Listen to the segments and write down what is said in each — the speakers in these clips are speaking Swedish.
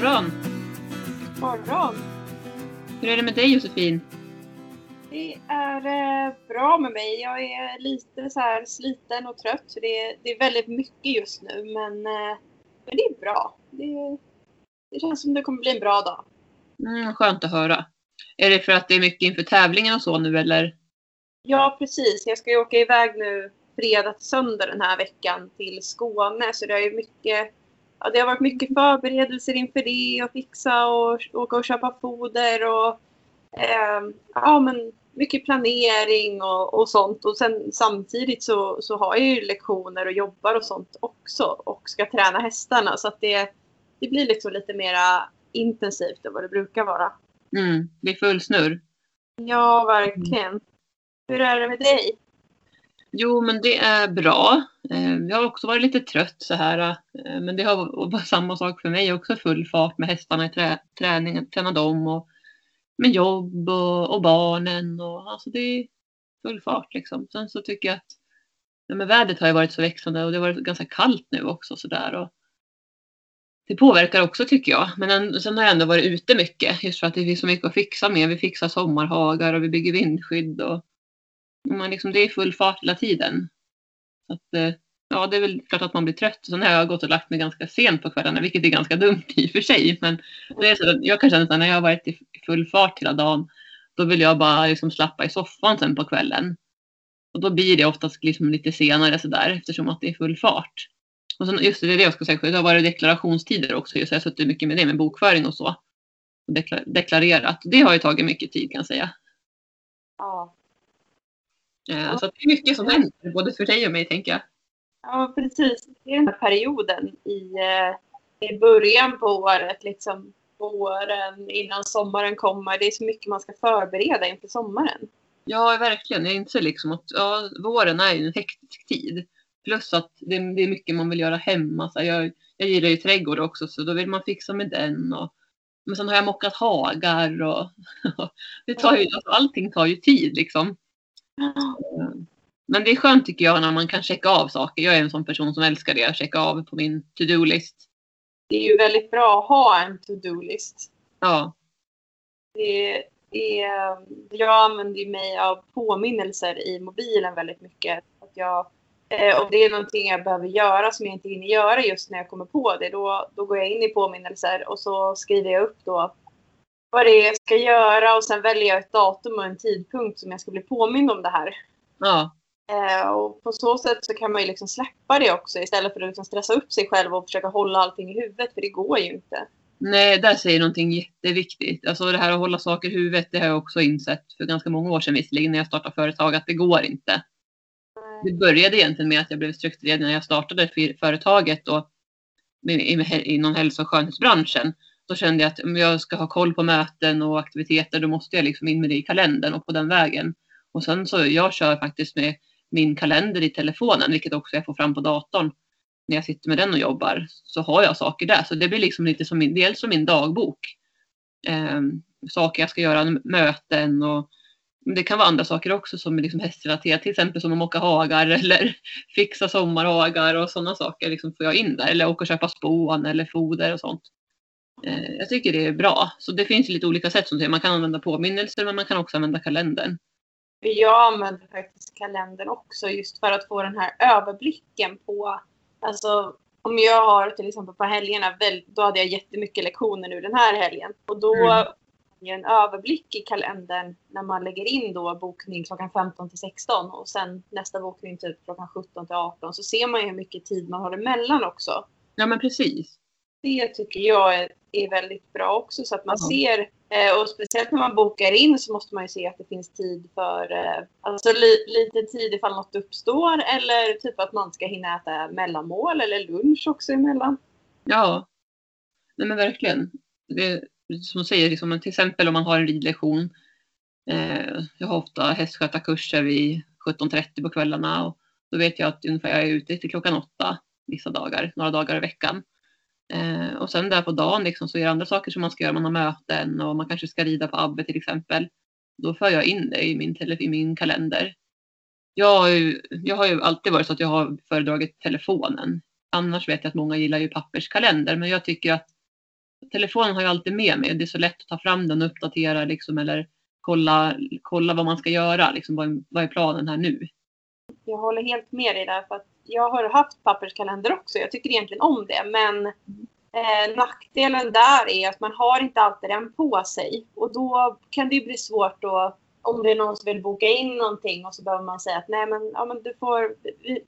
Morgon! morgon. Hur är det med dig Josefin? Det är eh, bra med mig. Jag är lite så här sliten och trött. Det, är, det är väldigt mycket just nu. Men, eh, men det är bra. Det, det känns som det kommer bli en bra dag. Mm, skönt att höra. Är det för att det är mycket inför tävlingen och så nu eller? Ja, precis. Jag ska ju åka iväg nu fredag till söndag den här veckan till Skåne. Så det är ju mycket ja, det har varit mycket förberedelser inför det och fixa och åka och köpa foder och eh, ja, men mycket planering och, och sånt. Och sen samtidigt så, så har jag ju lektioner och jobbar och sånt också och ska träna hästarna så att det, det blir liksom lite mera intensivt än vad det brukar vara. Mm, det är full snurr. Ja, verkligen. Hur är det med dig? Jo, men det är bra. Eh, jag har också varit lite trött så här. Eh, men det har varit samma sak för mig också. Full fart med hästarna i trä, träning, träna dem och med jobb och, och, barnen. Och, alltså det är full fart liksom. Sen så tycker jag att ja, men vädret har ju varit så växlande och det har varit ganska kallt nu också så där. Och det påverkar också tycker jag. Men en, sen har jag ändå varit ute mycket just för att det finns så mycket att fixa med. Vi fixar sommarhagar och vi bygger vindskydd och man liksom, det är full fart hela tiden. Så att, eh, ja, det är väl klart att man blir trött. Sen har jag gått och lagt mig ganska sent på kvällarna, vilket är ganska dumt i och för sig. Men det är så att jag kan känna att när jag har varit i full fart hela dagen, då vill jag bara liksom slappa i soffan sen på kvällen. Och då blir det oftast liksom lite senare sådär eftersom att det är full fart. Och sen just det, det det jag ska säga, det har varit deklarationstider också. Just, jag har suttit mycket med det med bokföring och så. Och deklarerat. Det har ju tagit mycket tid kan jag säga. Ja, Ja. Så det är mycket som händer, både för dig och mig tänker jag. Ja, precis. Det är den här perioden i, eh, i början på året, liksom våren innan sommaren kommer. Det är så mycket man ska förbereda inför sommaren. Ja, verkligen. Jag inser liksom att ja, våren är en hektisk tid. Plus att det, det är mycket man vill göra hemma. Så jag, jag gillar ju trädgård också, så då vill man fixa med den. Och, men sen har jag mockat hagar och, det tar ju, alltså, allting tar ju tid liksom. Men det är skönt tycker jag när man kan checka av saker. Jag är en sån person som älskar det, att checka av på min to-do-list. Det är ju väldigt bra att ha en to-do-list. Ja. Det är, jag använder mig av påminnelser i mobilen väldigt mycket. Att jag, eh, om det är någonting jag behöver göra som jag inte hinner göra just när jag kommer på det, då, då går jag in i påminnelser och så skriver jag upp då vad det är jag ska göra och sen väljer jag ett datum och en tidpunkt som jag ska bli påmind om det här. Ja. Eh, och på så sätt så kan man ju liksom släppa det också istället för att liksom stressa upp sig själv och försöka hålla allting i huvudet för det går ju inte. Nej, där säger någonting jätteviktigt. Alltså det här att hålla saker i huvudet, det har jag också insett för ganska många år sedan visserligen när jag startade företag att det går inte. Det började egentligen med att jag blev strukturerad när jag startade företaget och inom hälso och skönhetsbranschen då kände jag att om jag ska ha koll på möten och aktiviteter då måste jag liksom in med det i kalendern och på den vägen. Och sen så jag kör faktiskt med min kalender i telefonen, vilket också jag får fram på datorn. När jag sitter med den och jobbar så har jag saker där. Så det blir liksom lite som min, dels som min dagbok. Eh, saker jag ska göra, möten och det kan vara andra saker också som är liksom hästrelaterat. Till exempel som att mocka hagar eller fixa sommarhagar och sådana saker liksom får jag in där. Eller åka och köpa spån eller foder och sånt. Eh, jag tycker det är bra. Så det finns lite olika sätt som. Man kan använda påminnelser men man kan också använda kalendern. Jag använder faktiskt kalendern också just för att få den här överblicken på, alltså om jag har till exempel på helgerna, då hade jag jättemycket lektioner nu den här helgen och då mm. en överblick i kalendern när man lägger in då bokning klockan 15 till 16 och sen nästa bokning typ klockan 17 till 18 så ser man ju hur mycket tid man har emellan också. Ja men precis. Det tycker jag är är väldigt bra också så att man mm. ser eh, och speciellt när man bokar in så måste man ju se att det finns tid för eh, alltså li, lite tid ifall något uppstår eller typ att man ska hinna äta mellanmål eller lunch också emellan. Ja, nej men verkligen. Det, som säger, liksom, till exempel om man har en ridlektion. Eh, jag har ofta hästskötarkurser vid 17.30 på kvällarna och då vet jag att ungefär jag är ute till klockan åtta vissa dagar, några dagar i veckan. Eh, och sen där på dagen liksom, så är det andra saker som man ska göra. Man har möten och man kanske ska rida på Abbe till exempel. Då för jag in det i min, i min kalender. Jag har, ju, jag har ju alltid varit så att jag har föredragit telefonen. Annars vet jag att många gillar ju papperskalender men jag tycker att telefonen har jag alltid med mig. Det är så lätt att ta fram den och uppdatera liksom, eller kolla, kolla vad man ska göra. Liksom, vad, är, vad är planen här nu? Jag håller helt med dig där. För att jag har haft papperskalender också. Jag tycker egentligen om det. Men eh, nackdelen där är att man har inte alltid den på sig. Och då kan det bli svårt att om det är någon som vill boka in någonting och så behöver man säga att nej men, ja, men du, får,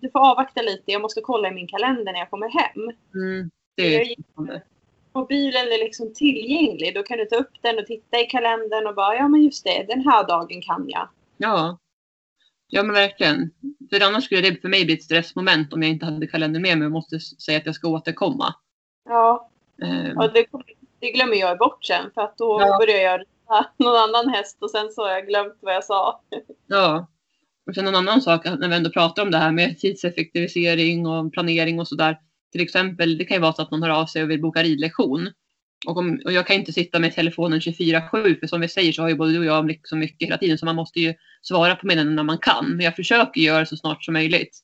du får avvakta lite, jag måste kolla i min kalender när jag kommer hem. Mm, det är Mobilen är liksom tillgänglig, då kan du ta upp den och titta i kalendern och bara ja men just det, den här dagen kan jag. Ja, ja men verkligen. För annars skulle det för mig bli ett stressmoment om jag inte hade kalendern med mig och måste säga att jag ska återkomma. Ja, um. ja det, det glömmer jag bort sen för att då ja. börjar jag någon annan häst och sen så har jag glömt vad jag sa. Ja. Och sen en annan sak när vi ändå pratar om det här med tidseffektivisering och planering och sådär. Till exempel, det kan ju vara så att man hör av sig och vill boka ridlektion. Och, om, och jag kan inte sitta med telefonen 24-7 för som vi säger så har ju både du och jag liksom mycket hela tiden så man måste ju svara på meddelanden när man kan. Men jag försöker göra så snart som möjligt.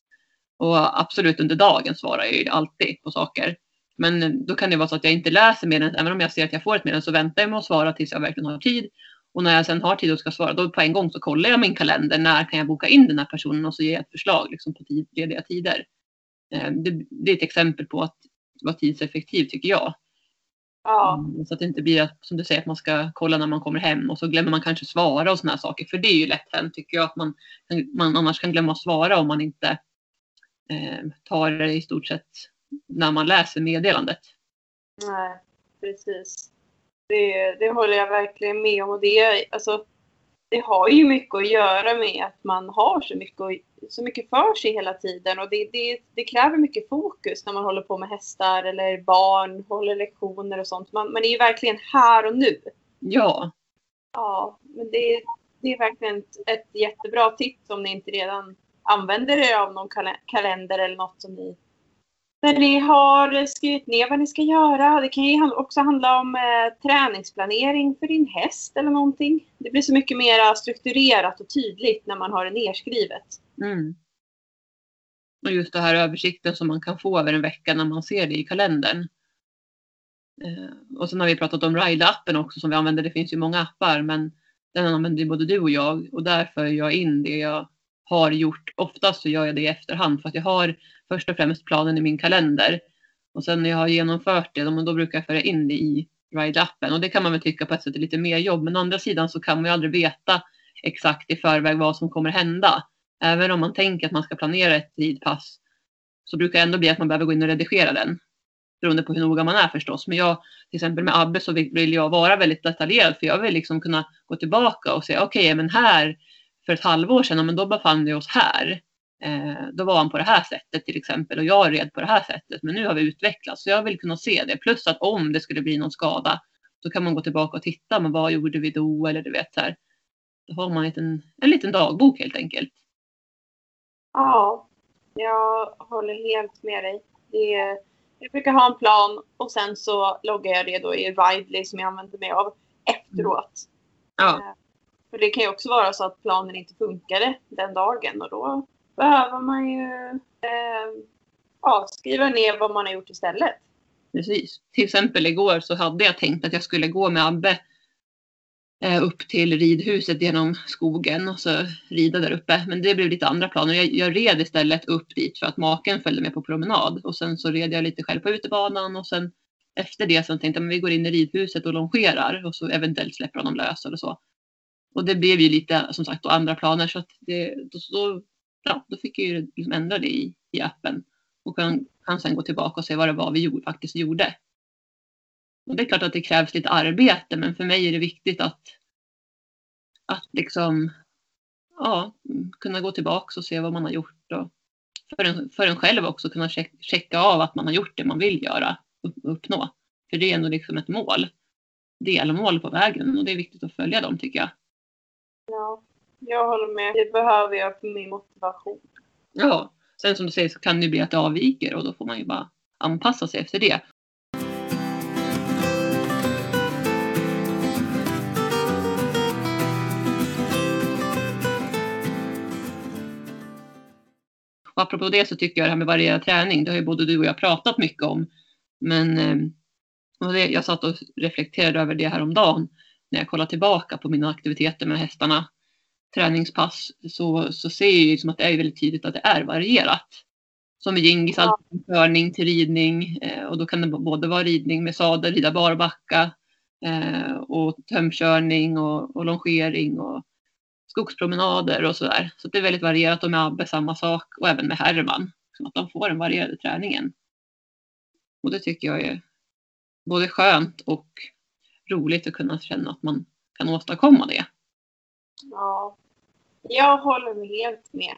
Och absolut under dagen svarar jag ju alltid på saker. Men då kan det vara så att jag inte läser meddelandet. Även om jag ser att jag får ett meddelande så väntar jag med att svara tills jag verkligen har tid. Och när jag sen har tid och ska svara, då på en gång så kollar jag min kalender. När kan jag boka in den här personen? Och så ger jag ett förslag liksom, på tid, lediga tider. Eh, det, det, är ett exempel på att vara tidseffektiv tycker jag. Ja. Mm, så att det inte blir att, som du säger, att man ska kolla när man kommer hem och så glömmer man kanske svara och sådana här saker. För det är ju lätt hänt tycker jag att man, man annars kan glömma att svara om man inte eh, tar det i stort sett när man läser meddelandet. Nej, precis. Det, det håller jag verkligen med om. Och det, alltså, det har ju mycket att göra med att man har så mycket, så mycket för sig hela tiden. Och det, det, det kräver mycket fokus när man håller på med hästar eller barn, håller lektioner och sånt. Man, man är ju verkligen här och nu. Ja. Ja, men det, det är verkligen ett, ett jättebra tips om ni inte redan använder er av någon kalender eller något som ni där ni har skrivit ner vad ni ska göra. Det kan ju också handla om eh, träningsplanering för din häst eller någonting. Det blir så mycket mer strukturerat och tydligt när man har det nerskrivet. Mm. Och just det här översikten som man kan få över en vecka när man ser det i kalendern. Eh, och sen har vi pratat om Ride-appen också som vi använder. Det finns ju många appar men den använder både du och jag och där för jag in det jag har gjort. Oftast så gör jag det i efterhand för att jag har först och främst planen i min kalender. Och sen när jag har genomfört det, då brukar jag föra in det i Ride-appen. Och det kan man väl tycka på ett sätt är lite mer jobb. Men å andra sidan så kan man ju aldrig veta exakt i förväg vad som kommer hända. Även om man tänker att man ska planera ett ridpass så brukar det ändå bli att man behöver gå in och redigera den. Beroende på hur noga man är förstås. Men jag, till exempel med Abbe så vill jag vara väldigt detaljerad för jag vill liksom kunna gå tillbaka och säga okej, okay, men här för ett halvår sedan, men då befann vi oss här. Eh, då var han på det här sättet till exempel och jag red på det här sättet. Men nu har vi utvecklats så jag vill kunna se det. Plus att om det skulle bli någon skada så kan man gå tillbaka och titta. Men vad gjorde vi då? Eller du vet så här. Då har man en liten, en liten dagbok helt enkelt. Ja, jag håller helt med dig. Det är, jag brukar ha en plan och sen så loggar jag det då i Ridley som jag använder mig av efteråt. Ja. För det kan ju också vara så att planen inte funkade den dagen och då behöver man ju eh, avskriva ner vad man har gjort istället. Precis. Till exempel igår så hade jag tänkt att jag skulle gå med Abbe eh, upp till ridhuset genom skogen och så rida där uppe. Men det blev lite andra planer. Jag, jag red istället upp dit för att maken följde med på promenad och sen så red jag lite själv på utebanan och sen efter det så tänkte jag att vi går in i ridhuset och longerar och så eventuellt släpper honom lös eller så. Och det blev ju lite som sagt då andra planer så att det, då, då, ja, då fick jag ju liksom ändra det i, i appen och kan, kan sen gå tillbaka och se vad det var vi gjorde, faktiskt gjorde. Och det är klart att det krävs lite arbete men för mig är det viktigt att, att liksom ja, kunna gå tillbaka och se vad man har gjort och för en, för en själv också kunna checka av att man har gjort det man vill göra och uppnå. För det är ändå liksom ett mål, delmål på vägen och det är viktigt att följa dem tycker jag. Ja, jag håller med. Det behöver jag för min motivation. Ja, sen som du säger så kan det bli att det avviker och då får man ju bara anpassa sig efter det. Och apropå det så tycker jag det här med varierad träning, det har ju både du och jag pratat mycket om. Men ehm, Och det, jag satt och reflekterade över det här om dagen när jag kollar tillbaka på mina aktiviteter med hästarna, träningspass, så, så ser jag ju liksom att det är väldigt tydligt att det är varierat. Som med jingis, ja. allt från körning till ridning eh, och då kan det både vara ridning med sadel, rida barbacka eh, och tömkörning och, och longering och skogspromenader och sådär. Så det är väldigt varierat och med Abbe samma sak och även med Herman. Så att de får den varierade träningen. Och det tycker jag är både skönt och roligt att kunna känna att man kan åstadkomma det. Ja, jag håller helt med.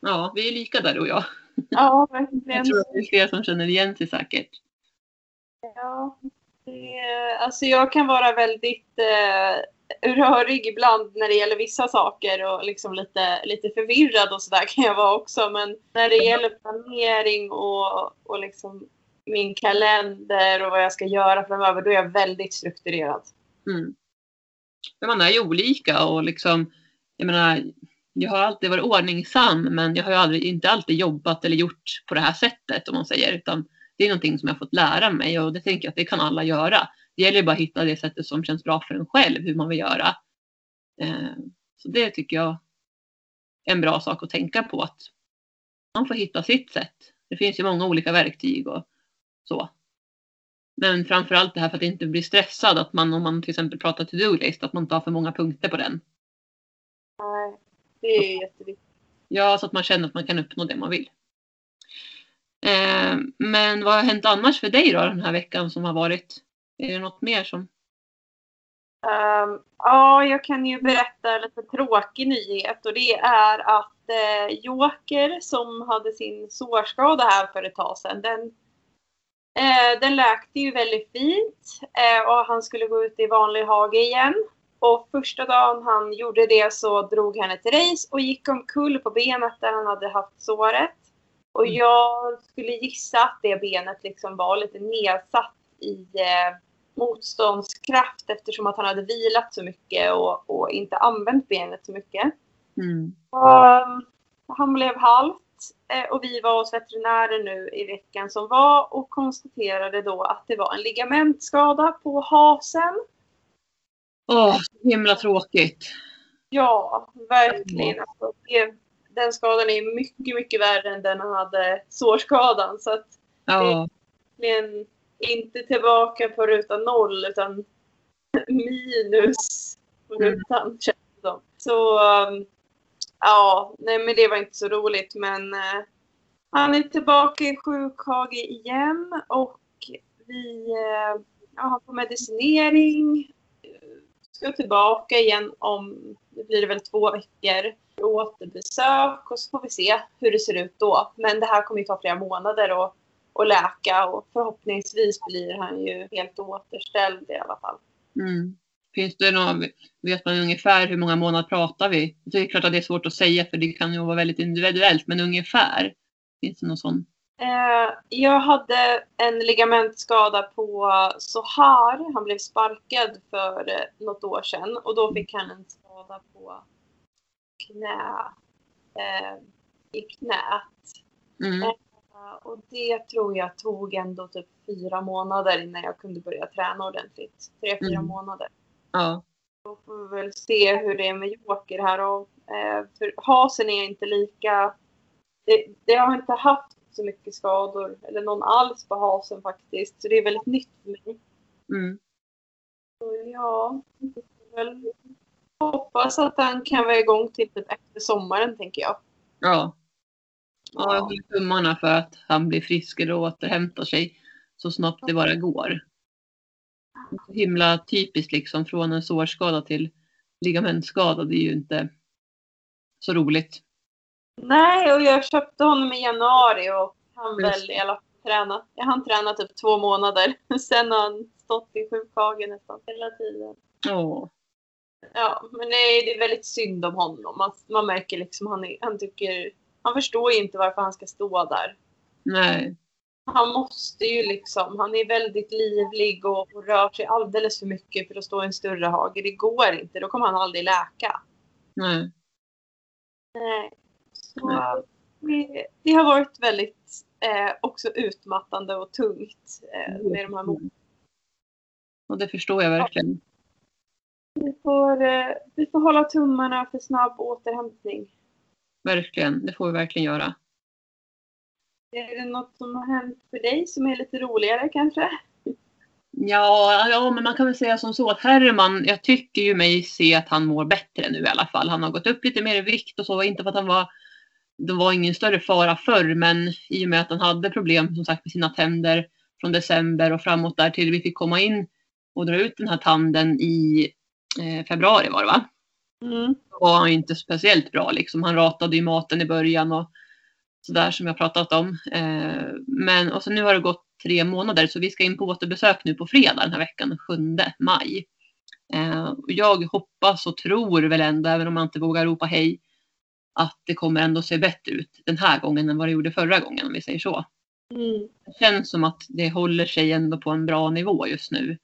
Ja, vi är lika där och jag. Ja, verkligen. Jag tror att det är fler som känner igen sig säkert. Ja, det, alltså jag kan vara väldigt eh, rörig ibland när det gäller vissa saker och liksom lite, lite förvirrad och sådär kan jag vara också. Men när det gäller planering och, och liksom min kalender och vad jag ska göra framöver, då är jag väldigt strukturerad. Mm. Men man är ju olika och liksom, jag menar, jag har alltid varit ordningsam men jag har ju aldrig, inte alltid jobbat eller gjort på det här sättet om man säger utan det är någonting som jag har fått lära mig och det tänker jag att det kan alla göra. Det gäller bara att hitta det sättet som känns bra för en själv, hur man vill göra. Eh, så det tycker jag är en bra sak att tänka på att man får hitta sitt sätt. Det finns ju många olika verktyg och så. Men framförallt det här för att inte bli stressad, att man om man till exempel pratar to-do-list, att man inte har för många punkter på den. Nej, det är jätteviktigt. Ja, så att man känner att man kan uppnå det man vill. Eh, men vad har hänt annars för dig då den här veckan som har varit? Är det något mer som? Um, ja, jag kan ju berätta en lite tråkig nyhet och det är att eh, Joker som hade sin sårskada här för ett tag sedan, den, eh, den läkte ju väldigt fint eh, och han skulle gå ut i vanlig hage igen. Och första dagen han gjorde det så drog han ett race och gick omkull på benet där han hade haft såret. Och mm. jag skulle gissa att det benet liksom var lite nedsatt i eh, motståndskraft eftersom att han hade vilat så mycket och, och inte använt benet så mycket. Mm. Och, han blev halt eh, och vi var hos veterinären nu i veckan som var och konstaterade då att det var en ligamentskada på hasen. Åh, oh, himla tråkigt. Ja, verkligen. Alltså, det, den skadan är mycket, mycket värre än den han hade sårskadan. Så att ja. det är inte tillbaka på ruta noll utan minus på mm. rutan mm. känns det som. Så um, ja, nej men det var inte så roligt men eh, han är tillbaka i sjukhage igen och vi eh, ja, på medicinering. Eh, ska tillbaka igen om, det blir det väl två veckor återbesök och så får vi se hur det ser ut då. Men det här kommer ju ta flera månader att, och läka och förhoppningsvis blir han ju helt återställd i alla fall. Mm. Finns det någon, vet man ungefär hur många månader pratar vi? Det är klart att det är svårt att säga för det kan ju vara väldigt individuellt, men ungefär? Finns det någon sån? Eh, jag hade en ligamentskada på Sohar. Han blev sparkad för något år sedan och då fick han en skada på knä, eh, i knät. Mm. Eh, och det tror jag tog ändå typ fyra månader innan jag kunde börja träna ordentligt. Tre, fyra mm. månader. Ja. Då får vi väl se hur det är med Joker här. Och, eh, för hasen är inte lika... Det, det har inte haft så mycket skador, eller någon alls på hasen faktiskt. Så det är väldigt nytt för mig. Mm. Så ja, väl hoppas att han kan vara igång till typ efter sommaren tänker jag. Ja. Ja, jag håller tummarna för att han blir frisk och återhämtar sig så snabbt det bara går. Så himla typiskt liksom från en sårskada till ligamentskada. Det är ju inte så roligt. Nej, och jag köpte honom i januari och han väl i alla fall träna. Jag hann träna typ två månader. Sen har han stått i sjukhage nästan hela tiden. Åh. Ja, men nej, det är väldigt synd om honom. Man, man märker liksom han, är, han tycker... Han förstår ju inte varför han ska stå där. Nej. Han måste ju liksom... Han är väldigt livlig och, och rör sig alldeles för mycket för att stå i en större hage. Det går inte. Då kommer han aldrig läka. Nej. Nej. Så, det, det, har varit väldigt eh, också utmattande och tungt eh, med de här Och det förstår jag verkligen. Vi får, eh, vi får hålla tummarna för snabb återhämtning. Verkligen, det får vi verkligen göra. Är det något som har hänt för dig som är lite roligare kanske? Ja, ja, men man kan väl säga som så att Herman, jag tycker ju mig se att han mår bättre nu i alla fall. Han har gått upp lite mer i vikt och så, inte för att han var, det var ingen större fara förr, men i och med att han hade problem som sagt med sina tänder från december och framåt där till vi fick komma in och dra ut den här tanden i eh, februari var det va? Mm. var han inte speciellt bra liksom. Han ratade ju maten i början och sådär som jag pratat om. Eh, men och så nu har det gått tre månader så vi ska in på återbesök nu på fredag den här veckan, den 7 maj. Eh, jag hoppas och tror väl ändå, även om man inte vågar ropa hej, att det kommer ändå se bättre ut den här gången än vad det gjorde förra gången om vi säger så. Mm. Det känns som att det håller sig ändå på en bra nivå just nu.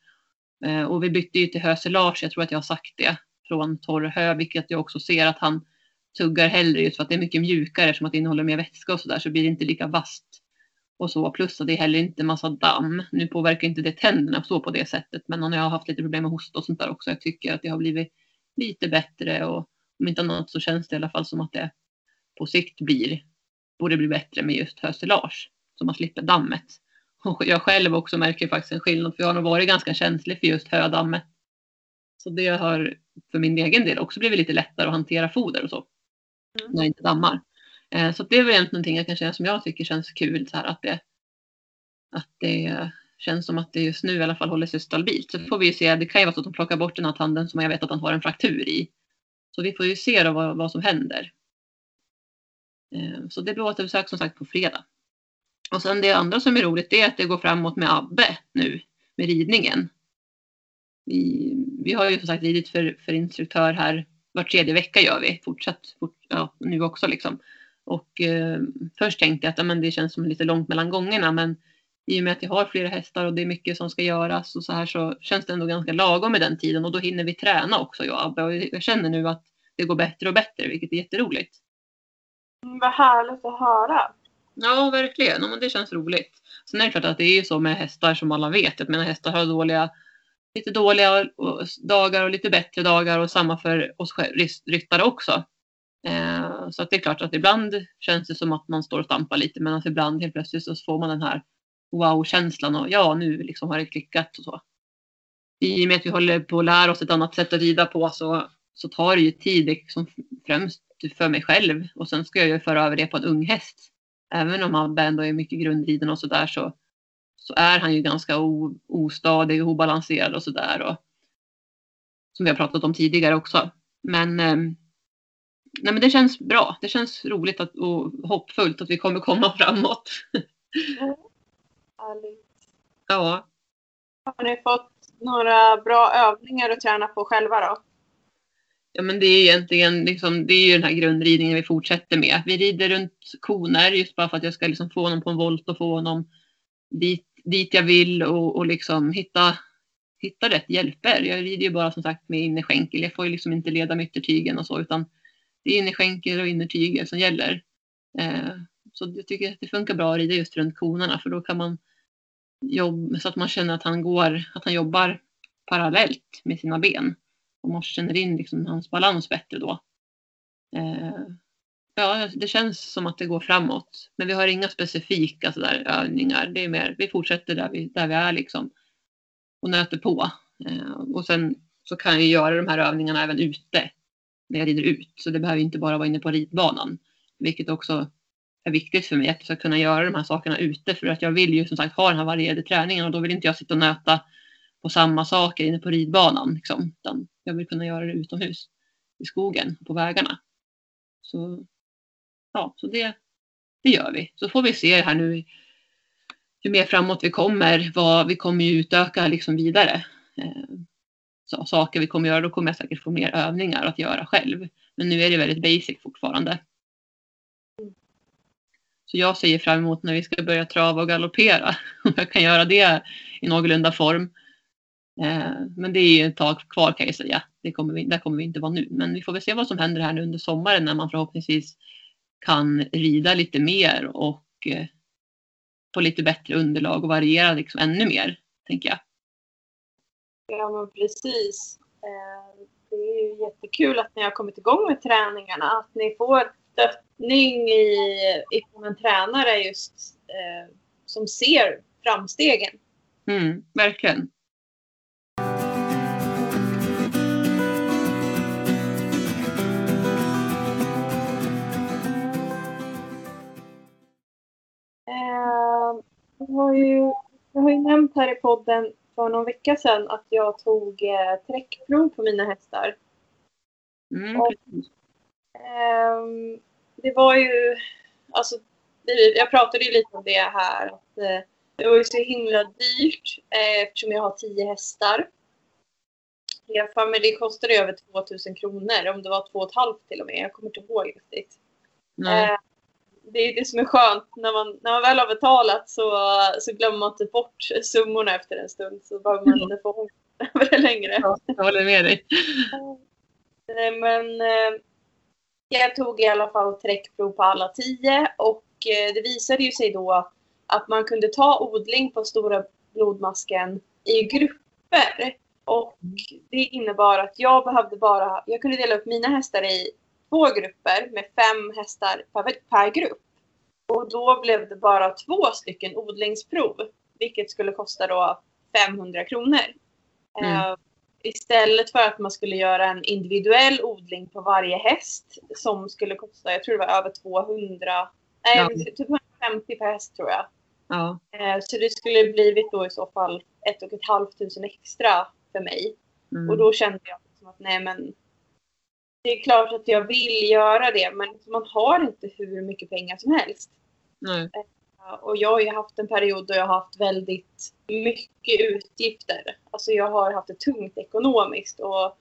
Eh, och vi bytte ju till höselage, jag tror att jag har sagt det, från torr hö, vilket jag också ser att han tuggar hellre just för att det är mycket mjukare som att det innehåller mer vätska och sådär så blir det inte lika vasst. Och så plus att det är heller inte massa damm. Nu påverkar inte det tänderna så på det sättet men jag har haft lite problem med hosta och sånt där också. Jag tycker att det har blivit lite bättre och om inte annat så känns det i alla fall som att det på sikt blir, borde bli bättre med just hösilage så man slipper dammet. Och jag själv också märker faktiskt en skillnad för jag har nog varit ganska känslig för just hödammet. Så det har för min egen del också blivit lite lättare att hantera foder och så. Mm. När det inte dammar. Eh, så det är väl egentligen någonting jag kan känna som jag tycker känns kul. Så här, att, det, att det känns som att det just nu i alla fall håller sig stabilt. Så får vi ju se. Det kan ju vara så att de plockar bort den här tanden som jag vet att han har en fraktur i. Så vi får ju se då vad, vad som händer. Eh, så det blir återbesök som sagt på fredag. Och sen det andra som är roligt det är att det går framåt med Abbe nu med ridningen. Vi, vi har ju som sagt ridit för, för instruktör här var tredje vecka gör vi fortsatt fort, ja, nu också liksom. Och eh, först tänkte jag att ja, men det känns som lite långt mellan gångerna men i och med att jag har flera hästar och det är mycket som ska göras och så här så känns det ändå ganska lagom med den tiden och då hinner vi träna också jag och Abbe och jag känner nu att det går bättre och bättre vilket är jätteroligt. Mm, Vad härligt att höra. Ja, verkligen. Ja, men det känns roligt. Sen är det klart att det är ju så med hästar som alla vet. Jag menar hästar har dåliga, lite dåliga dagar och lite bättre dagar och samma för oss ryttare också. Eh, så att det är klart att ibland känns det som att man står och stampar lite men att ibland helt plötsligt så får man den här wow-känslan och ja, nu liksom har det klickat och så. I och med att vi håller på att lära oss ett annat sätt att rida på så, så tar det ju tid liksom främst för mig själv och sen ska jag ju föra över det på en ung häst även om Abbe ändå är mycket grundriden och sådär så, så är han ju ganska o, ostadig och obalanserad och sådär. Som vi har pratat om tidigare också. Men, eh, nej, men det känns bra. Det känns roligt att, och hoppfullt att vi kommer komma framåt. Härligt. ja, Har ni fått några bra övningar att träna på själva då? ja, men det är egentligen liksom, det är ju den här grundridningen vi fortsätter med. Vi rider runt koner just bara för att jag ska liksom få honom på en volt och få honom dit, dit jag vill och, och liksom hitta, hitta rätt hjälper. Jag rider ju bara som sagt med innerskänkel. Jag får ju liksom inte leda med yttertygen och så utan det är innerskänkel och innertyger som gäller. Eh, så jag tycker att det funkar bra att rida just runt konerna för då kan man jobba så att man känner att han går, att han jobbar parallellt med sina ben. Och man känner in liksom hans balans bättre då. Eh, ja, det känns som att det går framåt. Men vi har inga specifika sådär övningar. Det är mer, vi fortsätter där vi, där vi är liksom. Och nöter på. Eh, och sen så kan jag göra de här övningarna även ute. När jag rider ut. Så det behöver inte bara vara inne på ridbanan. Vilket också är viktigt för mig. Att jag ska kunna göra de här sakerna ute. För att jag vill ju som sagt ha den här varierade träningen. Och då vill inte jag sitta och nöta på samma saker inne på ridbanan. Liksom. Utan jag vill kunna göra det utomhus. I skogen, på vägarna. Så ja, så det, det gör vi. Så får vi se här nu ju mer framåt vi kommer. Vad, vi kommer ju utöka liksom vidare. Eh, så, saker vi kommer göra, då kommer jag säkert få mer övningar att göra själv. Men nu är det väldigt basic fortfarande. Så jag ser fram emot när vi ska börja trava och galoppera. Om jag kan göra det i någorlunda form. Eh, men det är ju ett tag kvar kan jag säga. Det kommer vi, där kommer vi inte vara nu. Men vi får väl se vad som händer här nu under sommaren när man förhoppningsvis kan rida lite mer och eh, få lite bättre underlag och variera liksom ännu mer, tänker jag. Ja, men precis. Eh, det är ju jättekul att ni har kommit igång med träningarna. Att ni får stöttning i, ifrån en tränare just eh, som ser framstegen. Mm, verkligen. Har ju, jag har ju nämnt här i podden för någon vecka sedan att jag tog eh, träckprov på mina hästar. Mm, Och- Ehm, det var ju, alltså, jag pratade ju lite om det här. Att, eh, det var ju så himla dyrt eh, eftersom jag har tio hästar. Jag för mig det kostade över 2000 kronor, om det var två och ett halvt till och med. Jag kommer inte ihåg riktigt. nej. Eh, det är det som är skönt. När man, när man väl har betalat så, så glömmer man inte bort summorna efter en stund. Så behöver man inte få över det längre. Ja, jag håller med dig. Nej, men eh, jag tog i alla fall träckprov på alla tio och eh, det visade ju sig då att man kunde ta odling på stora blodmasken i grupper. Och det innebar att jag behövde bara, jag kunde dela upp mina hästar i två grupper med fem hästar per, per grupp. Och då blev det bara två stycken odlingsprov, vilket skulle kosta då 500 kronor. Mm. Eh, Istället för att man skulle göra en individuell odling på varje häst som skulle kosta, jag tror det var över 200, nej Ja. typ 150 per häst tror jag. Ja. Eh, Så det skulle blivit då i så fall ett och ett halvt tusen extra för mig. Mm. Och då kände jag liksom att nej men det är klart att jag vill göra det men man har inte hur mycket pengar som helst. nej. Ja, Och jag har ju haft en period då jag har haft väldigt mycket utgifter. Alltså jag har haft det tungt ekonomiskt och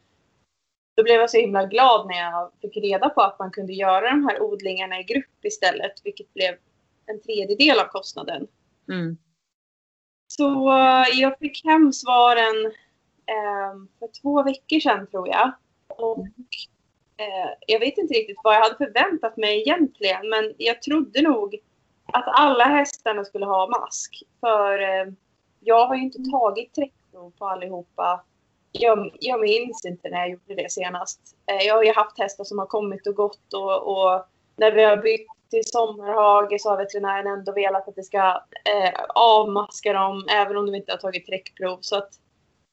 då blev jag så himla glad när jag fick reda på att man kunde göra de här odlingarna i grupp istället, vilket blev en tredjedel av kostnaden. Mm. Så eh, jag fick hem svaren eh, för två veckor sedan tror jag. Och eh, Eh, jag vet inte riktigt vad jag hade förväntat mig egentligen, men jag trodde nog att alla hästarna skulle ha mask. För eh, jag har ju inte tagit träckprov på allihopa. Jag, jag minns inte när jag gjorde det senast. Eh, jag har ju haft hästar som har kommit och gått och, och när vi har bytt till sommarhage så har veterinären ändå velat att vi ska eh, avmaska dem även om de inte har tagit träckprov. Så att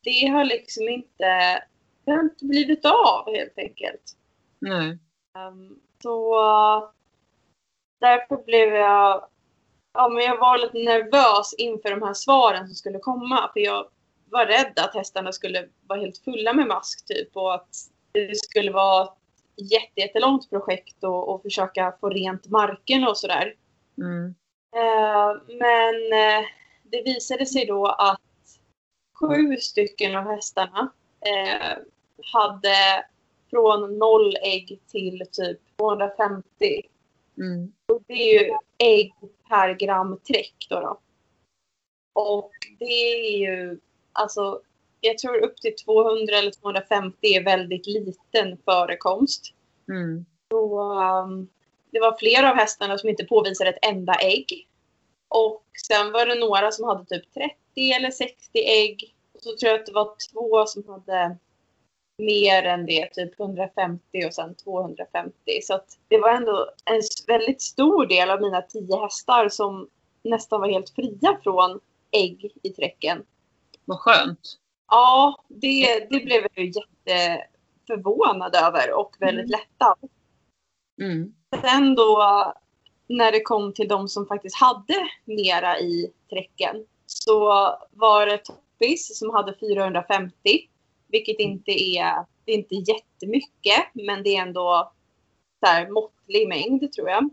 det har liksom inte, det har inte blivit av helt enkelt. Nej. Ehm, så uh, därför blev jag, ja men jag var lite nervös inför de här svaren som skulle komma. För jag var rädd att hästarna skulle vara helt fulla med mask typ och att det skulle vara ett jätte, jättelångt projekt och, och försöka få rent marken och sådär. Mm. Eh, men eh, det visade sig då att sju stycken av hästarna eh, hade från noll ägg till typ 250. Mm. Och det är ju ägg per gram träck då. då. Och det är ju, alltså, jag tror upp till 200 eller 250 är väldigt liten förekomst. Mm. Så, um, det var flera av hästarna som inte påvisade ett enda ägg. Och sen var det några som hade typ 30 eller 60 ägg. Och så tror jag att det var två som hade mer än det, typ 150 och sen 250. Så att det var ändå en väldigt stor del av mina 10 hästar som nästan var helt fria från ägg i träcken. Vad skönt. Ja, det, det blev jag ju jätteförvånad över och väldigt Mm. lättad. Mm. Sen då när det kom till de som faktiskt hade mera i träcken så var det Toppis som hade 450. Vilket inte är, det är inte jättemycket men det är ändå så här måttlig mängd tror jag.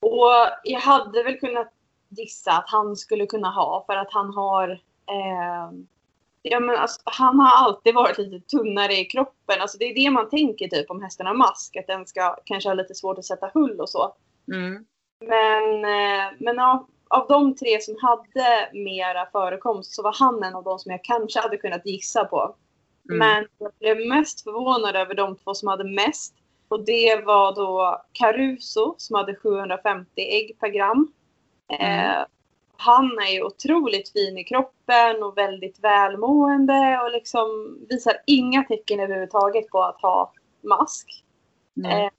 Och jag hade väl kunnat gissa att han skulle kunna ha för att han har eh, Ja, men alltså, han har alltid varit lite tunnare i kroppen. Alltså, det är det man tänker typ om hästen har mask. Att den ska kanske ha lite svårt att sätta hull och så. Mm. Men, eh, men av, av de tre som hade mera förekomst så var han en av de som jag kanske hade kunnat gissa på. Mm. Men jag blev mest förvånad över de två som hade mest. Och det var då Caruso som hade 750 ägg per gram. Mm. Eh, han är ju otroligt fin i kroppen och väldigt välmående och liksom visar inga tecken överhuvudtaget på att ha mask. Eh,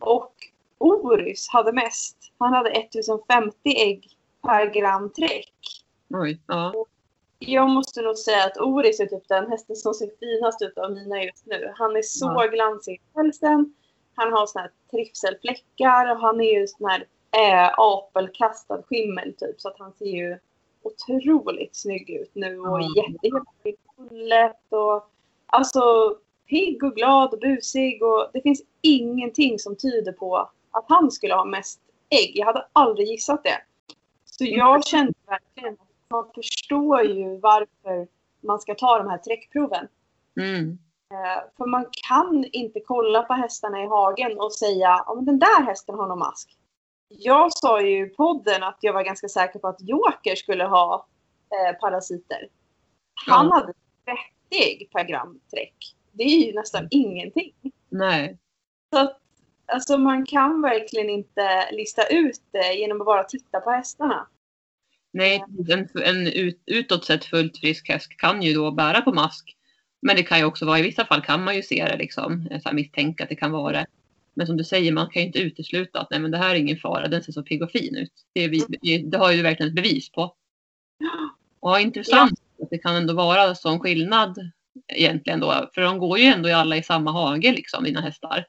och Orys hade mest. Han hade 1050 ägg per gram träck. Oj, ja. Jag måste nog säga att Oris är typ den hästen som ser finast ut av mina just nu. Han är så Ja. glansig i pälsen. Han har såna här trivselfläckar och han är ju sån här eh, apelkastad skimmel typ. Så att han ser ju otroligt snygg ut nu och Ja. jättehel i hullet och alltså pigg och glad och busig och det finns ingenting som tyder på att han skulle ha mest ägg. Jag hade aldrig gissat det. Så jag kände verkligen man förstår ju varför man ska ta de här träckproven. Mm. Eh, För man kan inte kolla på hästarna i hagen och säga men den där hästen har någon mask. Jag sa ju i podden att jag var ganska säker på att Joker skulle ha eh, parasiter. Han Ja. hade 30 ägg per gram träck. Det är ju nästan ingenting. Nej. Så att, alltså man kan verkligen inte lista ut det genom att bara titta på hästarna. Nej, en, en ut, utåt sett fullt frisk häst kan ju då bära på mask. Men det kan ju också vara, i vissa fall kan man ju se det liksom, så här misstänka att det kan vara det. Men som du säger, man kan ju inte utesluta att nej men det här är ingen fara, den ser så pigg och fin ut. Det, vi, det har ju verkligen ett bevis på. Och intressant att det kan ändå vara sån skillnad egentligen då. För de går ju ändå alla i samma hage liksom, dina hästar.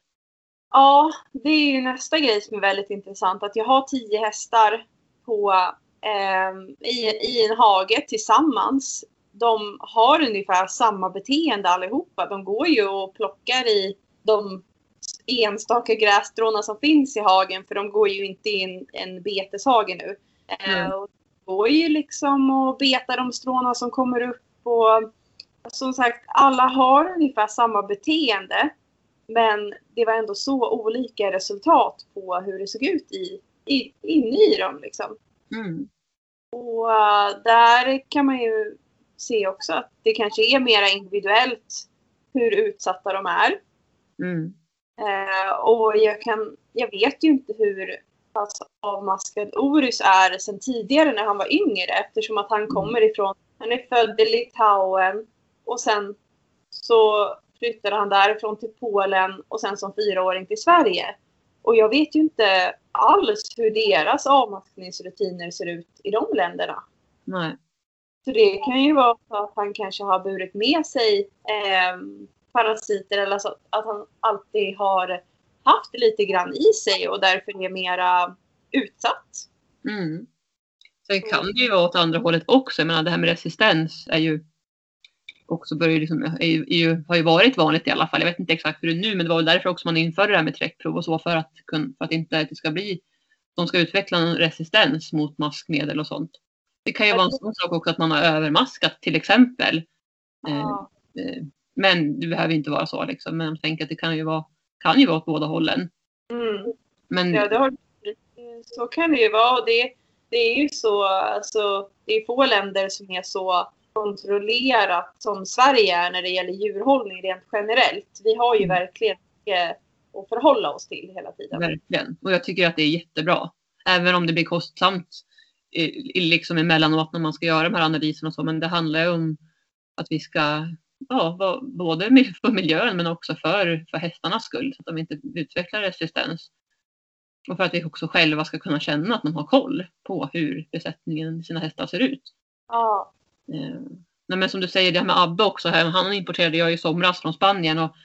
Ja, det är ju nästa grej som är väldigt intressant. Att jag har tio hästar på, ehm, i, i en hage tillsammans. De har ungefär samma beteende allihopa. De går ju och plockar i de enstaka grässtråna som finns i hagen. För de går ju inte i en, beteshage nu. Eh, Mm. och de går ju liksom och betar de stråna som kommer upp. Och som sagt, alla har ungefär samma beteende. Men det var ändå så olika resultat på hur det såg ut i, i, inne i dem. Liksom. Mm. Och eh, där kan man ju se också att det kanske är mera individuellt hur utsatta de är. Mm. Eh, och jag, kan, jag vet ju inte hur pass avmaskad Orus är sen tidigare när han var yngre eftersom att han kommer ifrån, han är född i Litauen och sen så flyttade han därifrån till Polen och sen som fyraåring till Sverige. Och jag vet ju inte alls hur deras avmaskningsrutiner ser ut i de länderna. Nej. Så det kan ju vara så att han kanske har burit med sig eh, parasiter eller så att han alltid har haft lite grann i sig och därför är mera utsatt. Mm. Sen kan det ju vara åt andra hållet också. Jag menar det här med resistens är ju också börjar liksom, är ju, har ju varit vanligt i alla fall. Jag vet inte exakt hur det är nu men det var väl därför också man införde det här med träckprov och så för att, för att inte att det ska bli de ska utveckla en resistens mot maskmedel och sånt. Det kan ju vara en sån sak också att man har övermaskat till exempel. Eh, Ja. eh, Men det behöver inte vara så liksom. Men jag tänker att det kan ju vara, kan ju vara åt båda hållen. Mm. Men Ja, det har, så kan det ju vara. Och det, det är ju så, alltså, det är få länder som är så kontrollerat som Sverige är när det gäller djurhållning rent generellt. Vi har ju Mm. verkligen mycket att förhålla oss till hela tiden. Verkligen. Och jag tycker att det är jättebra. Även om det blir kostsamt i- liksom emellanåt när man ska göra de här analyserna och så. Men det handlar ju om att vi ska, ja, både för miljön men också för, för hästarnas skull. Så att de inte utvecklar resistens. Och för att vi också själva ska kunna känna att man har koll på hur besättningen, sina hästar ser ut. Ja. Eh, nej men som du säger, det här med Abbe också. här, Han importerade jag i somras från Spanien. Och,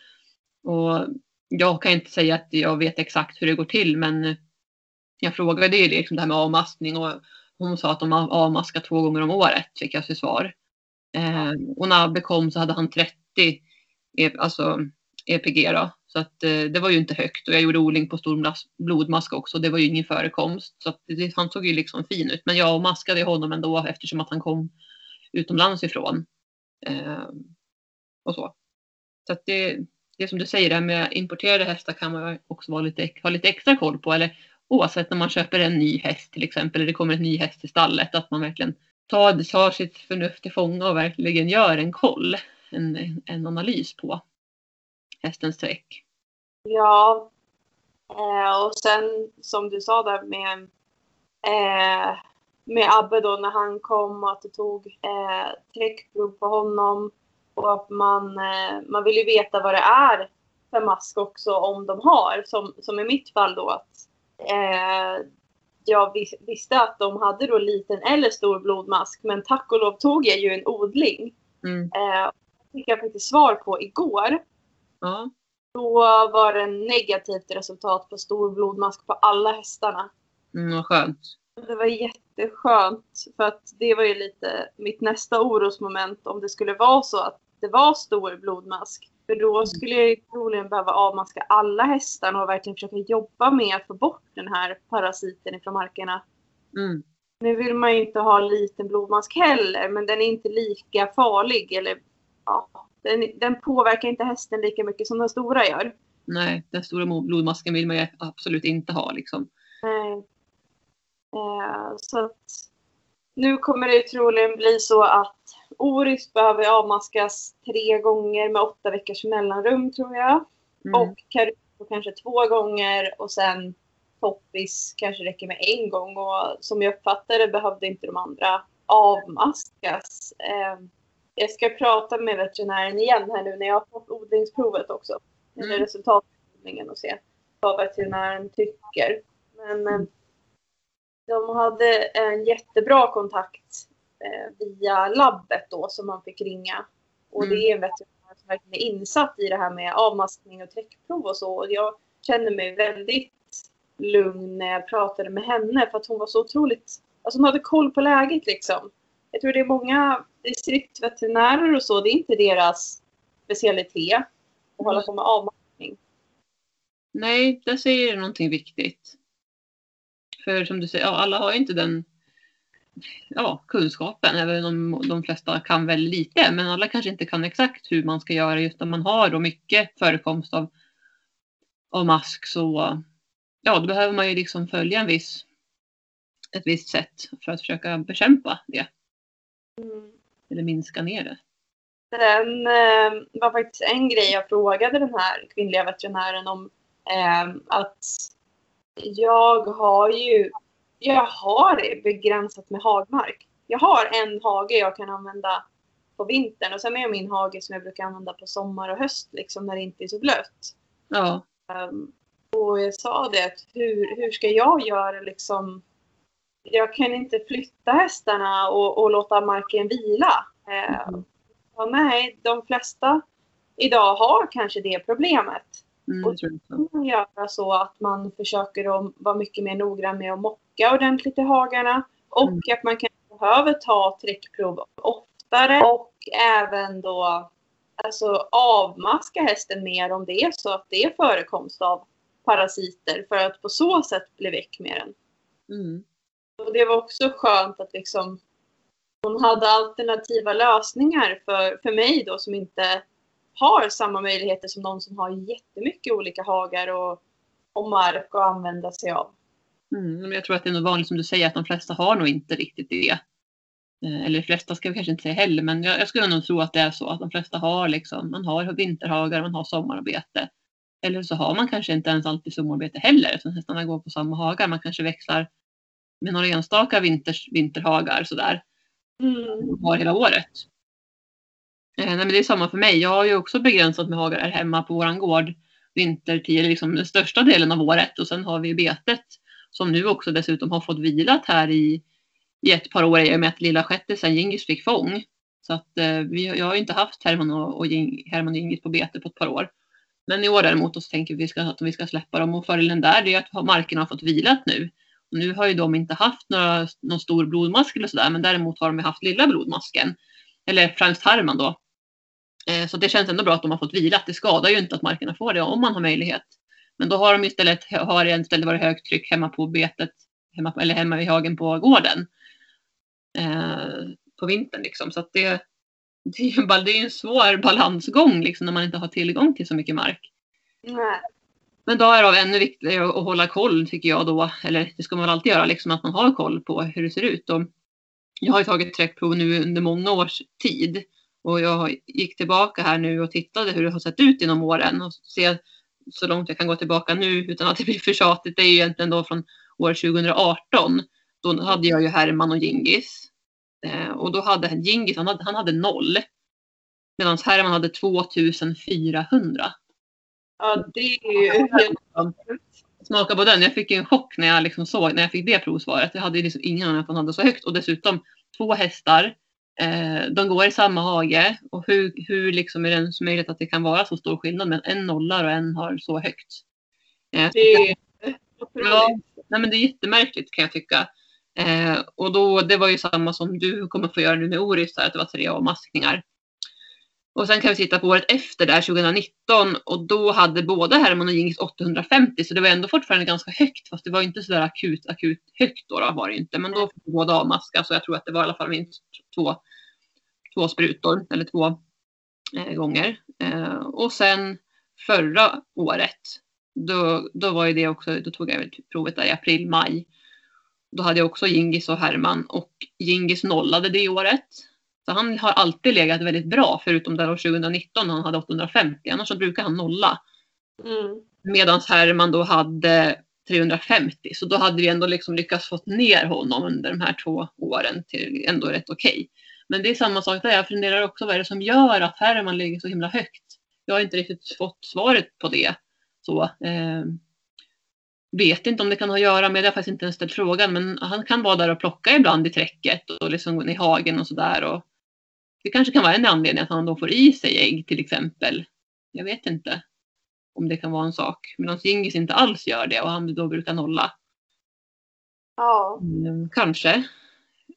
och jag kan inte säga att jag vet exakt hur det går till. Men jag frågade ju liksom det här med avmaskning. Och hon sa att de avmaskar två gånger om året. Fick jag till svar. Eh, och när Abbe kom så hade han 30 e-, alltså EPG. Då. Så att, eh, det var ju inte högt. Och jag gjorde odling på stor blodmask också. Det var ju ingen förekomst. Så att det, han såg ju liksom fin ut. Men jag maskade honom ändå eftersom att han kom utomlands ifrån. Eh, och så. Så att det, det som du säger, det här med importerade hästar kan man också vara lite, ha lite extra koll på. Eller oavsett när man köper en ny häst till exempel, eller det kommer en ny häst till stallet, att man verkligen tar, tar sitt förnuft till fånga och verkligen gör en koll, en, en, analys på hästens träck. Ja. Eh, och sen som du sa där med eh, med Abbe då när han kom och att det tog eh, träckprov på honom. Och att man, eh, man vill ju veta vad det är för mask också om de har. Som, som i mitt fall då att eh, jag vis, visste att de hade då liten eller stor blodmask. Men tack och lov tog jag ju en odling. Mm. Eh, fick jag faktiskt svar på igår. Ja. Då var det negativt resultat på stor blodmask på alla hästarna. Mm, vad skönt. Det var jätteskönt för att det var ju lite mitt nästa orosmoment om det skulle vara så att det var stor blodmask. För då skulle jag ju troligen behöva avmaska alla hästarna och verkligen försöka jobba med att få bort den här parasiten ifrån markerna. Mm. Nu vill man ju inte ha liten blodmask heller, men den är inte lika farlig. Eller, ja, den, den påverkar inte hästen lika mycket som den stora gör. Nej, den stora blodmasken vill man ju absolut inte ha liksom. Eh, så nu kommer det troligen bli så att Oris behöver avmaskas tre gånger med åtta veckors mellanrum tror jag. Mm. Och Caruso kanske två gånger och sen Toppis kanske räcker med en gång. Och som jag uppfattar det behövde inte de andra avmaskas. Eh, jag ska prata med veterinären igen här nu när jag har fått odlingsprovet också. Eller Mm. resultatet av odlingen och se vad veterinären tycker. Men eh, de hade en jättebra kontakt eh, via labbet då som man fick ringa. Och Mm. det är en veterinär som verkligen är insatt i det här med avmaskning och träckprov och så. Och jag kände mig väldigt lugn när jag pratade med henne för att hon var så otroligt, alltså hon hade koll på läget liksom. Jag tror det är många distriktsveterinärer och så, det är inte deras specialitet att hålla på med avmaskning. Nej, där säger du någonting viktigt. För som du säger, ja, alla har ju inte den ja, kunskapen. Även om de flesta kan väldigt lite. Men alla kanske inte kan exakt hur man ska göra just om man har då mycket förekomst av, av mask. Så ja, då behöver man ju liksom följa en viss, ett visst sätt för att försöka bekämpa det. Mm. Eller minska ner det. Sen eh, var faktiskt en grej jag frågade den här kvinnliga veterinären om. Eh, att jag har ju jag har begränsat med hagmark. Jag har en hage jag kan använda på vintern och sen är min hage som jag brukar använda på sommar och höst liksom när det inte är så blött. Ja, Um, och jag sa det att hur, hur ska jag göra liksom? Jag kan inte flytta hästarna och, och låta marken vila. Eh, ja, nej, de flesta idag har kanske det problemet. Mm, Och. Då kan man göra så att man försöker att vara mycket mer noggrann med att mocka ordentligt i hagarna. Och Mm. att man kanske behöver ta träckprov oftare. Och även då alltså, avmaska hästen mer om det är så att det är förekomst av parasiter. För att på så sätt bli väck med den. Mm. Och det var också skönt att liksom hon hade alternativa lösningar för, för mig då som inte har samma möjligheter som någon som har jättemycket olika hagar och, och mark att använda sig av. Mm, men jag tror att det är nog vanligt som du säger att de flesta har nog inte riktigt det. Eh, Eller de flesta ska vi kanske inte säga heller, men jag, jag skulle nog tro att det är så att de flesta har liksom, man har vinterhagar, man har sommararbete. Eller så har man kanske inte ens alltid sommararbete heller, så hästarna går på samma hagar. Man kanske växlar med några enstaka vinters, vinterhagar sådär, Mm. har hela året. Eh, nej, men det är samma för mig. Jag har ju också begränsat med hagar här hemma på våran gård vintertid, liksom den största delen av året. Och sen har vi betet som nu också dessutom har fått vilat här i, i ett par år i och med att lilla shettisen Gingis fick fång. Så att eh, vi, jag har ju inte haft Herman och, och, Ging, Herman och Gingis på bete på ett par år. Men i år däremot så tänker vi ska, att vi ska släppa dem och fördelen där är att markerna har fått vilat nu. Och nu har ju de inte haft några, någon stor blodmask eller sådär men däremot har de haft lilla blodmasken. Eller främst Herman då. Eh, så det känns ändå bra att de har fått vilat. Det skadar ju inte att markerna får det om man har möjlighet. Men då har de istället, har det istället varit högt tryck hemma på betet, hemma, eller hemma vid hagen på gården. Eh, på vintern liksom. Så det, det är ju bara, det är en svår balansgång liksom när man inte har tillgång till så mycket mark. Nej. Men då är det ännu viktigare att hålla koll tycker jag då, eller det ska man väl alltid göra, liksom att man har koll på hur det ser ut. Och jag har ju tagit träckprov nu under många års tid och jag gick tillbaka här nu och tittade hur det har sett ut inom åren och se så långt jag kan gå tillbaka nu utan att det blir för tjatigt. Det är ju egentligen då från år 2018 Då hade jag ju Herman och Gingis. Eh, och då hade Gingis, han hade, han hade noll. Medan Herman hade 2400. Ja, det är ju helt Smaka på den. Jag fick en chock när jag liksom såg när jag fick det provsvaret. Jag hade liksom ingen aning att han hade så högt. Och dessutom två hästar. Eh, de går i samma hage. Och hur, hur liksom är det möjligt att det kan vara så stor skillnad med en nollar och en har så högt? Eh, Det är Ja, nej men det är jättemärkligt kan jag tycka. Eh, och då, det var ju samma som du kommer få göra nu med Oris, där, att det var tre avmaskningar. Och sen kan vi titta på året efter där, 2019, och då hade både Herman och Gingis 850, så det var ändå fortfarande ganska högt, fast det var inte sådär akut, akut högt då, då var det inte. Men då fick båda avmaska, så jag tror att det var i alla fall minst två, två sprutor, eller två eh, gånger. Eh, och sen förra året, då, då var ju det också, då tog jag väl provet där i april, maj. Då hade jag också Gingis och Herman och Gingis nollade det året. Så han har alltid legat väldigt bra förutom där år 2019 när han hade 850. Annars så brukar han nolla. Mm. Medan Herman då hade 350. Så då hade vi ändå liksom lyckats få ner honom under de här två åren till ändå rätt okej. Men det är samma sak där. Jag funderar också vad är det som gör att Herman ligger så himla högt. Jag har inte riktigt fått svaret på det. Så, eh, vet inte om det kan ha att göra med, det har faktiskt inte ens ställt frågan, men han kan vara där och plocka ibland i träcket och liksom i hagen och sådär. Det kanske kan vara en anledning att han då får i sig ägg till exempel. Jag vet inte om det kan vara en sak. Medan Gingis inte alls gör det och han då brukar nolla. Ja. Mm, kanske.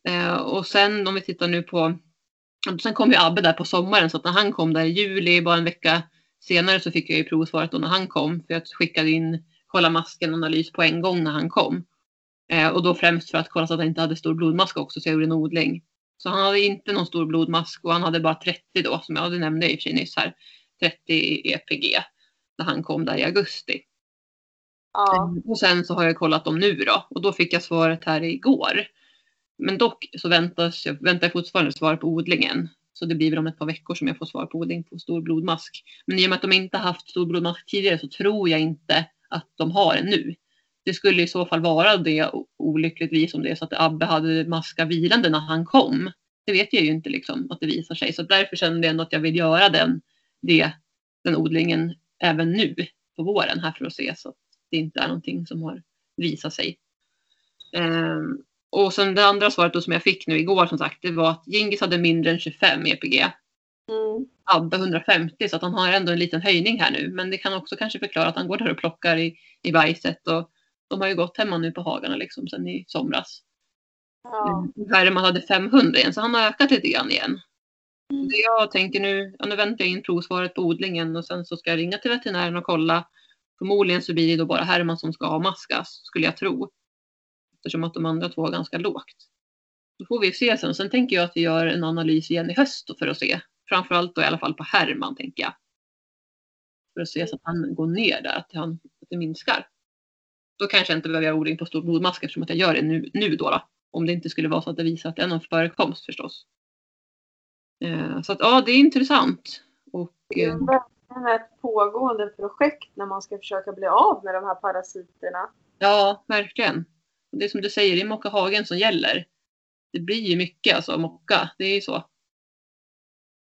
Eh, och sen om vi tittar nu på, sen kom ju Abbe där på sommaren så att när han kom där i juli, bara en vecka senare så fick jag ju provsvaret då när han kom. För jag skickade in kolla masken analys på en gång när han kom. Eh, och då främst för att kolla så att han inte hade stor blodmask också så jag gjorde en odling. Så han hade inte någon stor blodmask och han hade bara 30 då som jag nämnde i och för sig nyss här. 30 EPG när han kom där i augusti. Ja. Och sen så har jag kollat dem nu då och då fick jag svaret här igår. Men dock så väntas jag, väntar jag fortfarande svar på odlingen. Så det blir väl om ett par veckor som jag får svar på odling på stor blodmask. Men i och med att de inte haft stor blodmask tidigare så tror jag inte att de har en nu. Det skulle i så fall vara det olyckligtvis om det är så att Abbe hade maska vilande när han kom. Det vet jag ju inte liksom att det visar sig. Så därför kände jag ändå att jag vill göra den, det, den odlingen även nu på våren här för att se så att det inte är någonting som har visat sig. Um, och sen det andra svaret då som jag fick nu igår som sagt, det var att Gingis hade mindre än 25 EPG. Mm. Abbe 150 så att han har ändå en liten höjning här nu. Men det kan också kanske förklara att han går där och plockar i, i bajset och de har ju gått hemma nu på hagarna liksom sen i somras. Ja. Mm. Herman hade 500 igen så han har ökat lite grann igen. Mm. Det jag tänker nu, ja, nu väntar jag in provsvaret på odlingen och sen så ska jag ringa till veterinären och kolla. Förmodligen så blir det då bara Herman som ska avmaskas skulle jag tro. Eftersom att de andra två har ganska lågt. Då får vi se sen. Sen tänker jag att vi gör en analys igen i höst för att se. Framförallt då i alla fall på Herman tänker jag. För att se så att han går ner där, att, han, att det minskar. Då kanske jag inte behöver göra odling på stor blodmask eftersom att jag gör det nu, nu då, då. Om det inte skulle vara så att det visar att det är någon förekomst förstås. Eh, så att ja, det är intressant. Och, Det är eh, verkligen ett pågående projekt när man ska försöka bli av med de här parasiterna. ja, verkligen. Det är som du säger, det är mocka hagen som gäller. Det blir ju mycket alltså mocka, det är ju så.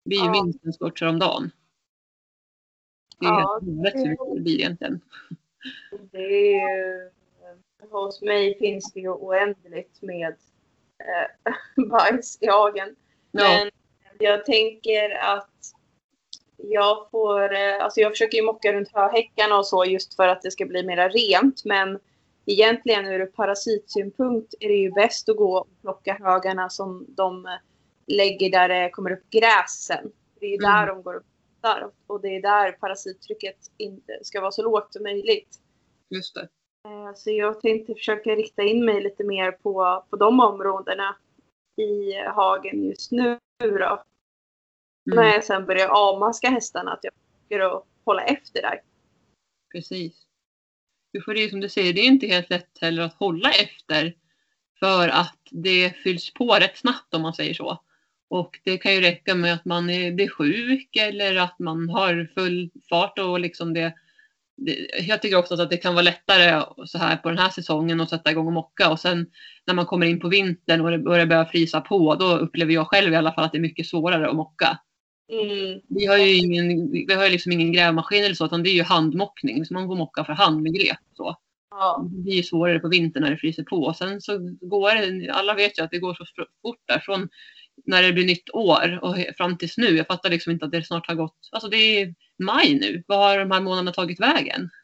Det blir ju Ja. minst en scorcher om dagen. Det är Ja, helt orätt hur mycket det blir egentligen. Det är ju, hos mig finns det ju oändligt med eh, bajs i hagen. Ja, Men jag tänker att jag får, eh, alltså jag försöker ju mocka runt höhäckarna och så just för att det ska bli mera rent. Men egentligen ur parasitsynpunkt är det ju bäst att gå och plocka högarna som de eh, lägger där det kommer upp gräs sen. Det är ju Mm. där de går upp där och det är där parasittrycket inte ska vara så lågt som möjligt. just det. Eh, Så jag tänkte försöka rikta in mig lite mer på, på de områdena i hagen just nu då. Mm, När jag sen börjar avmaska hästarna, att jag försöker att hålla efter där. precis. För det är som du säger, det är inte helt lätt heller att hålla efter. För att det fylls på rätt snabbt om man säger så. Och det kan ju räcka med att man är, blir sjuk eller att man har full fart och liksom det, jag tycker också att det kan vara lättare så här på den här säsongen att sätta igång och mocka och sen när man kommer in på vintern och det börjar börja frysa på då upplever jag själv i alla fall att det är mycket svårare att mocka. Mm. Vi har ju ingen, vi har liksom ingen grävmaskin eller så utan det är ju handmockning. Så man får mocka för hand med grep. Så. Ja. Det blir ju svårare på vintern när det fryser på. Och sen så går det, alla vet ju att det går så fort där från när det blir nytt år och fram tills nu. Jag fattar liksom inte att det snart har gått, alltså det är maj nu. Vad har de här månaderna tagit vägen?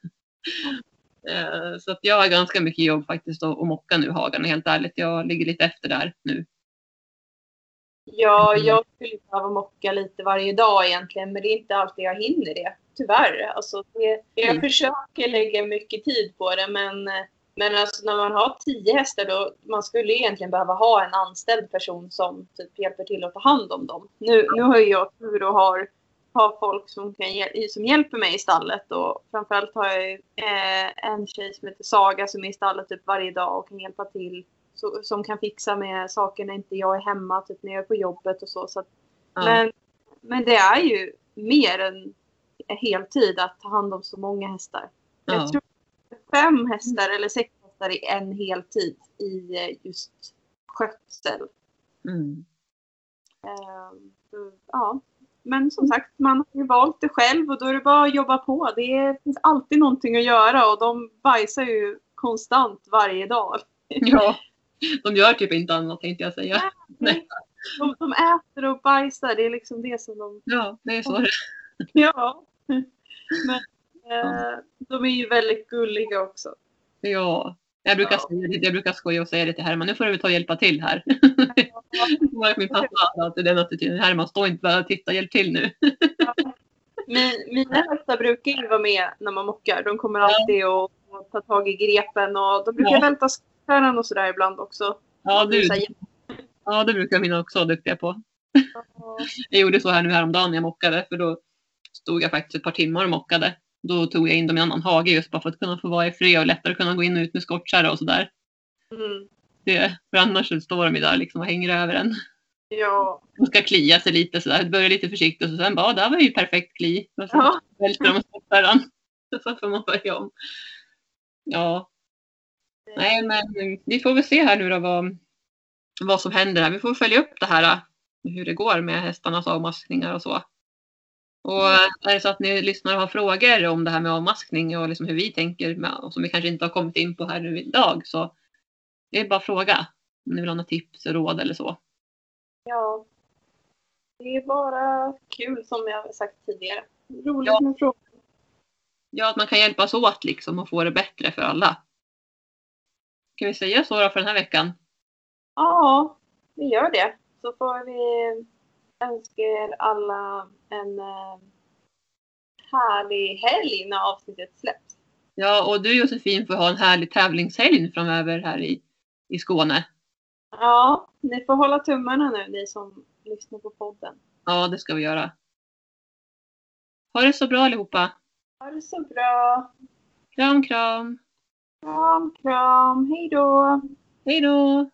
Eh, Så att jag har ganska mycket jobb faktiskt att mocka nu Hagan, helt ärligt. Jag ligger lite efter där nu. Ja, Mm. jag skulle behöva mocka lite varje dag egentligen, men det är inte alltid jag hinner det. Tyvärr. Alltså, det, jag Mm. försöker lägga mycket tid på det, men, men alltså, när man har tio hästar då man skulle egentligen behöva ha en anställd person som typ hjälper till att ta hand om dem. Nu, nu har jag tur och har, har folk som, kan, som hjälper mig i stallet och framförallt har jag eh, en tjej som heter Saga som är i stallet typ varje dag och kan hjälpa till så, som kan fixa med saker när inte jag är hemma, typ när jag är på jobbet och så. så att, Ja. men, men det är ju mer än heltid att ta hand om så många hästar. Ja. Jag tror fem hästar eller sex hästar i en heltid i eh, just skötsel. Mm. Ehm, ja. Men som sagt, man har ju valt det själv och då är det bara att jobba på. Det finns alltid någonting att göra och de bajsar ju konstant varje dag. ja, de gör typ inte annat tänkte jag säga. Nej. De, de äter och bajsar, det är liksom det som de... Ja, det är så. Ja. Men eh, de är ju väldigt gulliga också. Ja. Jag brukar, Ja. säga jag brukar skoja och säga det till Herman, nu får du ta och hjälpa till här. Var Min pappa hade alltid den attityden, Herman stå inte bara och titta, hjälp till nu. Men mina hästar brukar ju vara med när man mockar. De kommer alltid att att ta tag i grepen och de brukar Ja. välta skottkärran och sådär ibland också. Ja, du, ja, det brukar mina också vara duktiga på. Jag gjorde så här nu häromdagen när jag mockade, för då stod jag faktiskt ett par timmar och mockade. Då tog jag in dem i en annan hage just bara för att kunna få vara i fred och lättare kunna gå in och ut med skottkärra och sådär. Mm. Det, för annars så står de ju där liksom och hänger över en. Ja. De ska klia sig lite sådär, börja lite försiktigt och sen bara, "Ja, där var ju perfekt kli. Och så Ja. välter de den. Så får man börja om. Ja, nej men vi får väl se här nu då vad, vad som händer här. Vi får följa upp det här hur det går med hästarnas avmaskningar och så. Och är det så att ni lyssnar och har frågor om det här med avmaskning och liksom hur vi tänker med, och som vi kanske inte har kommit in på här nu idag så det är bara att fråga om ni vill ha några tips och råd eller så. ja. Det är bara kul som jag har sagt tidigare. Roligt Ja. med frågor. Ja, att man kan hjälpas åt liksom och få det bättre för alla. Kan vi säga så då för den här veckan? Ja, vi gör det. Så får vi önska er alla en eh, härlig helg när avsnittet släpps. Ja, och du Josefin får ha en härlig tävlingshelg framöver här i, i Skåne. Ja, ni får hålla tummarna nu, ni som lyssnar på podden. Ja, det ska vi göra. Ha det så bra allihopa. Ha det så bra. Kram, kram. Kram, kram. Hej då. Hej då!